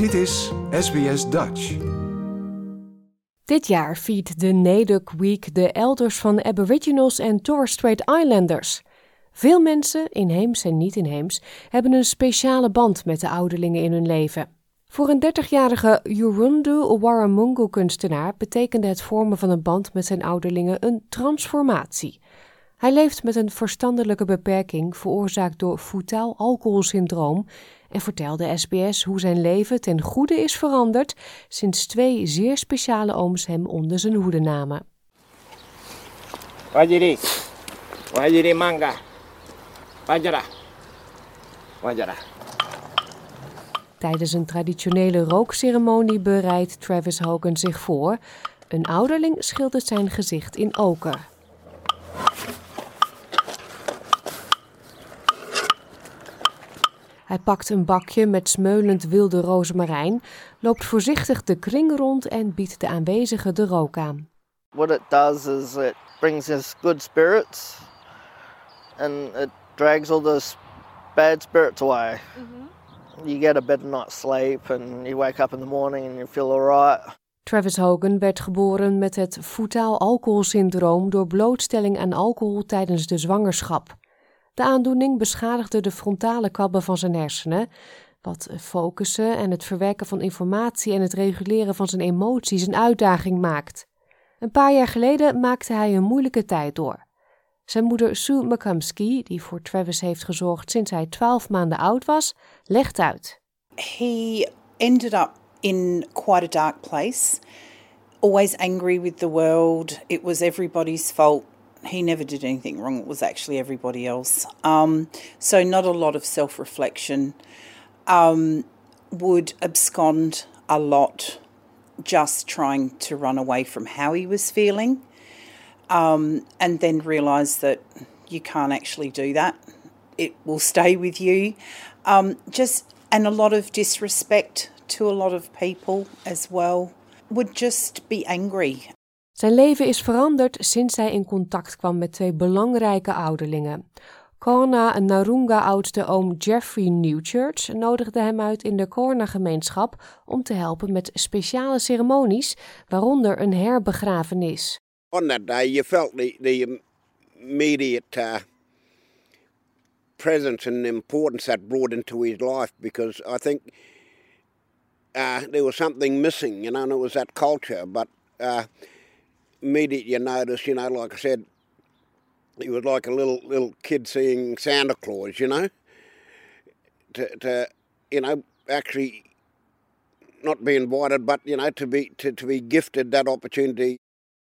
Dit is SBS Dutch. Dit jaar viert de Nederland Week de elders van Aboriginals en Torres Strait Islanders. Veel mensen, inheems en niet inheems, hebben een speciale band met de ouderlingen in hun leven. Voor een 30-jarige Yurundu Waramungu-kunstenaar betekende het vormen van een band met zijn ouderlingen een transformatie. Hij leeft met een verstandelijke beperking veroorzaakt door fetaal alcoholsyndroom en vertelde SBS hoe zijn leven ten goede is veranderd sinds twee zeer speciale ooms hem onder zijn hoede namen. Wajiri. Wajiri manga. Wajara. Wajara. Tijdens een traditionele rookceremonie bereidt Travis Hogan zich voor. Een ouderling schildert zijn gezicht in oker. Hij pakt een bakje met smeulend wilde rozemarijn, loopt voorzichtig de kring rond en biedt de aanwezigen de rook aan. What it does is it brings us good spirits and it drags all those bad spirits away. You get a better night's sleep and you wake up in the morning and you feel alright. Travis Hogan werd geboren met het fetaal alcoholsyndroom door blootstelling aan alcohol tijdens de zwangerschap. De aandoening beschadigde de frontale kwabben van zijn hersenen, wat focussen en het verwerken van informatie en het reguleren van zijn emoties een uitdaging maakt. Een paar jaar geleden maakte hij een moeilijke tijd door. Zijn moeder Sue McCumsky, die voor Travis heeft gezorgd sinds hij 12 maanden oud was, legt uit. he ended up in quite a dark place, always angry with the world. It was everybody's fault. He never did anything wrong, it was actually everybody else. Um, so, not a lot of self reflection. Um, would abscond a lot, just trying to run away from how he was feeling. Um, and then realise that you can't actually do that. It will stay with you. Um, just and a lot of disrespect to a lot of people as well. Would just be angry. Zijn leven is veranderd sinds hij in contact kwam met twee belangrijke ouderlingen. Corna Narunga-oudste oom Jeffrey Newchurch nodigde hem uit in de Corna-gemeenschap om te helpen met speciale ceremonies, waaronder een herbegrafenis. on that day, you felt the, the immediate uh, presence and importance that brought into his life because I think uh, there was something missing, you know, and it was that culture. But uh, immediately you notice, you know, like I said, he was like a little little kid seeing Santa Claus, you know, to, to you know actually not be invited, but you know to be to, to be gifted that opportunity.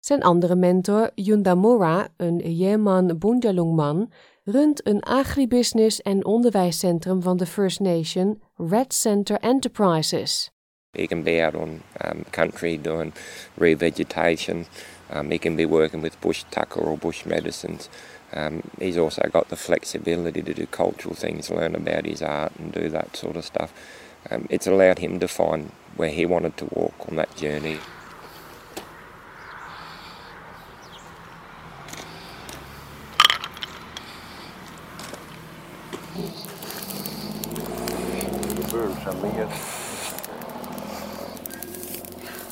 Zijn andere mentor, Yundamura, een Yeman Bundjalungman, runt een agribusiness en onderwijscentrum van de First Nation, Red Center Enterprises. He can be out on um, country doing revegetation. Um, he can be working with bush tucker or bush medicines. Um, he's also got the flexibility to do cultural things, learn about his art, and do that sort of stuff. Um, it's allowed him to find where he wanted to walk on that journey.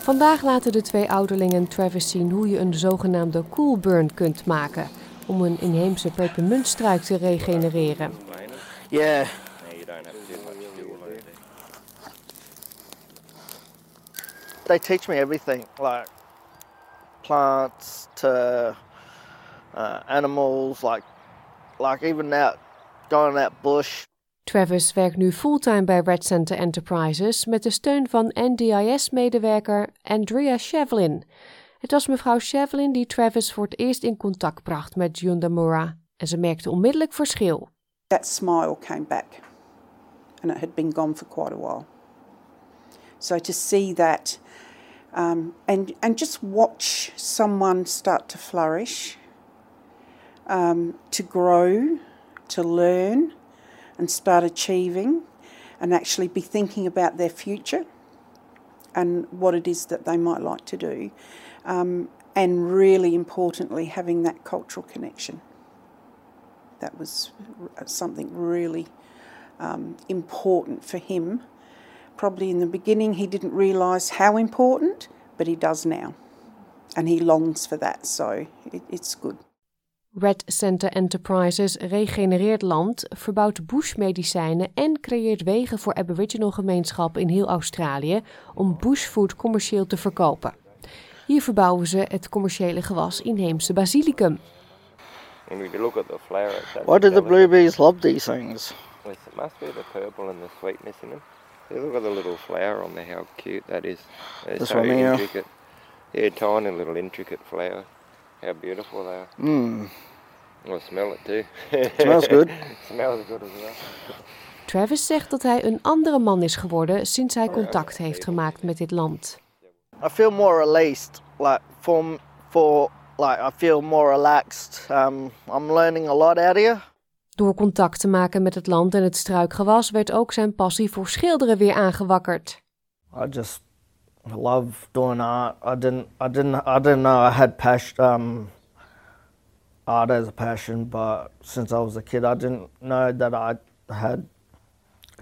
Vandaag laten de twee ouderlingen Travis zien hoe je een zogenaamde cool burn kunt maken om een inheemse pepermuntstruik te regenereren. Yeah, they teach me everything like plants to uh, animals, like like even out going out bush. Travis werkt nu fulltime bij Red Center Enterprises met de steun van NDIS-medewerker Andrea Shevlin. Het was mevrouw Shevlin die Travis voor het eerst in contact bracht met Yundamura en ze merkte onmiddellijk verschil. That smile came back, and it had been gone for quite a while. So to see that, um, and and just watch someone start to flourish, um, to grow, to learn, and start achieving, and actually be thinking about their future and what it is that they might like to do, um, and really importantly, having that cultural connection. That was something really um, important for him probably in the beginning he didn't realise how important, but he does now. And he longs for that, so it, it's good. Red Center Enterprises regenereert land, verbouwt bushmedicijnen en creëert wegen voor Aboriginal gemeenschappen in heel Australië om bushfood commercieel te verkopen. Hier verbouwen ze het commerciële gewas inheemse basilicum. And we look at the flower. Why do the bluebees love these things? It must be the purple and the sweetness in them. Look at the little flower on there, how cute that is. It's This so one here? intricate. Yeah, tiny little intricate flower. How beautiful they are. Mmm, Well, smell it too. smells good. smells good as well. Travis zegt dat hij een andere man is geworden sinds hij contact heeft gemaakt met dit land. I feel more released, like for for like I feel more relaxed. Um, I'm learning a lot out here. Door contact te maken met het land en het struikgewas werd ook zijn passie voor schilderen weer aangewakkerd. I just love doing art. I didn't I didn't I didn't know I had passion um art as a passion, but since I was a kid I didn't know that I had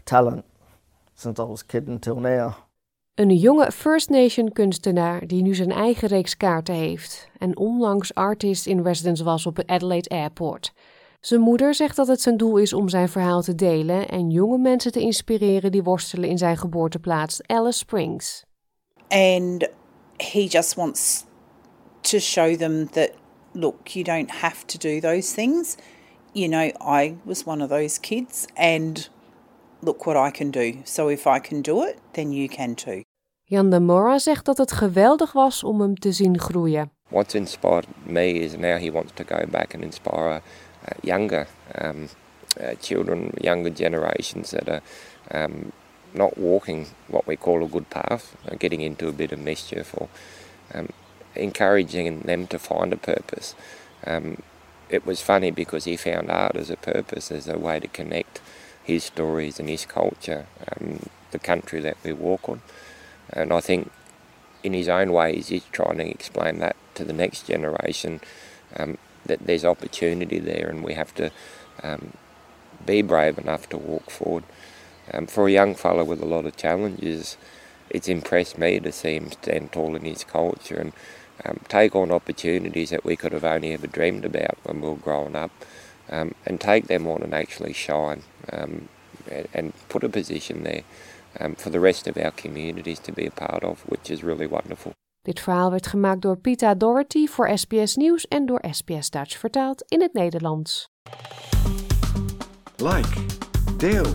talent since I was a kid until now. Een jonge First Nation kunstenaar die nu zijn eigen reeks kaarten heeft en onlangs artist in residence was op het Adelaide Airport. Zijn moeder zegt dat het zijn doel is om zijn verhaal te delen en jonge mensen te inspireren die worstelen in zijn geboorteplaats Alice Springs. And he just wants to show them that, look, you don't have to do those things. You know, I was one of those kids, and look what I can do. So if I can do it, then you can too. Jan de Mora zegt dat het geweldig was om hem te zien groeien. What's inspired me is now he wants to go back and inspire uh, younger um, uh, children, younger generations that are um, not walking what we call a good path, uh, getting into a bit of mischief, or um, encouraging them to find a purpose. Um, it was funny because he found art as a purpose, as a way to connect his stories and his culture, um, the country that we walk on. And I think in his own ways, he's trying to explain that to the next generation um, that there's opportunity there and we have to um, be brave enough to walk forward. Um, for a young fellow with a lot of challenges, it's impressed me to see him stand tall in his culture and um, take on opportunities that we could have only ever dreamed about when we were growing up um, and take them on and actually shine um, and, and put a position there um, for the rest of our communities to be a part of, which is really wonderful. Dit verhaal werd gemaakt door Pita Doherty voor SBS Nieuws en door SBS Dutch vertaald in het Nederlands. Like, deel,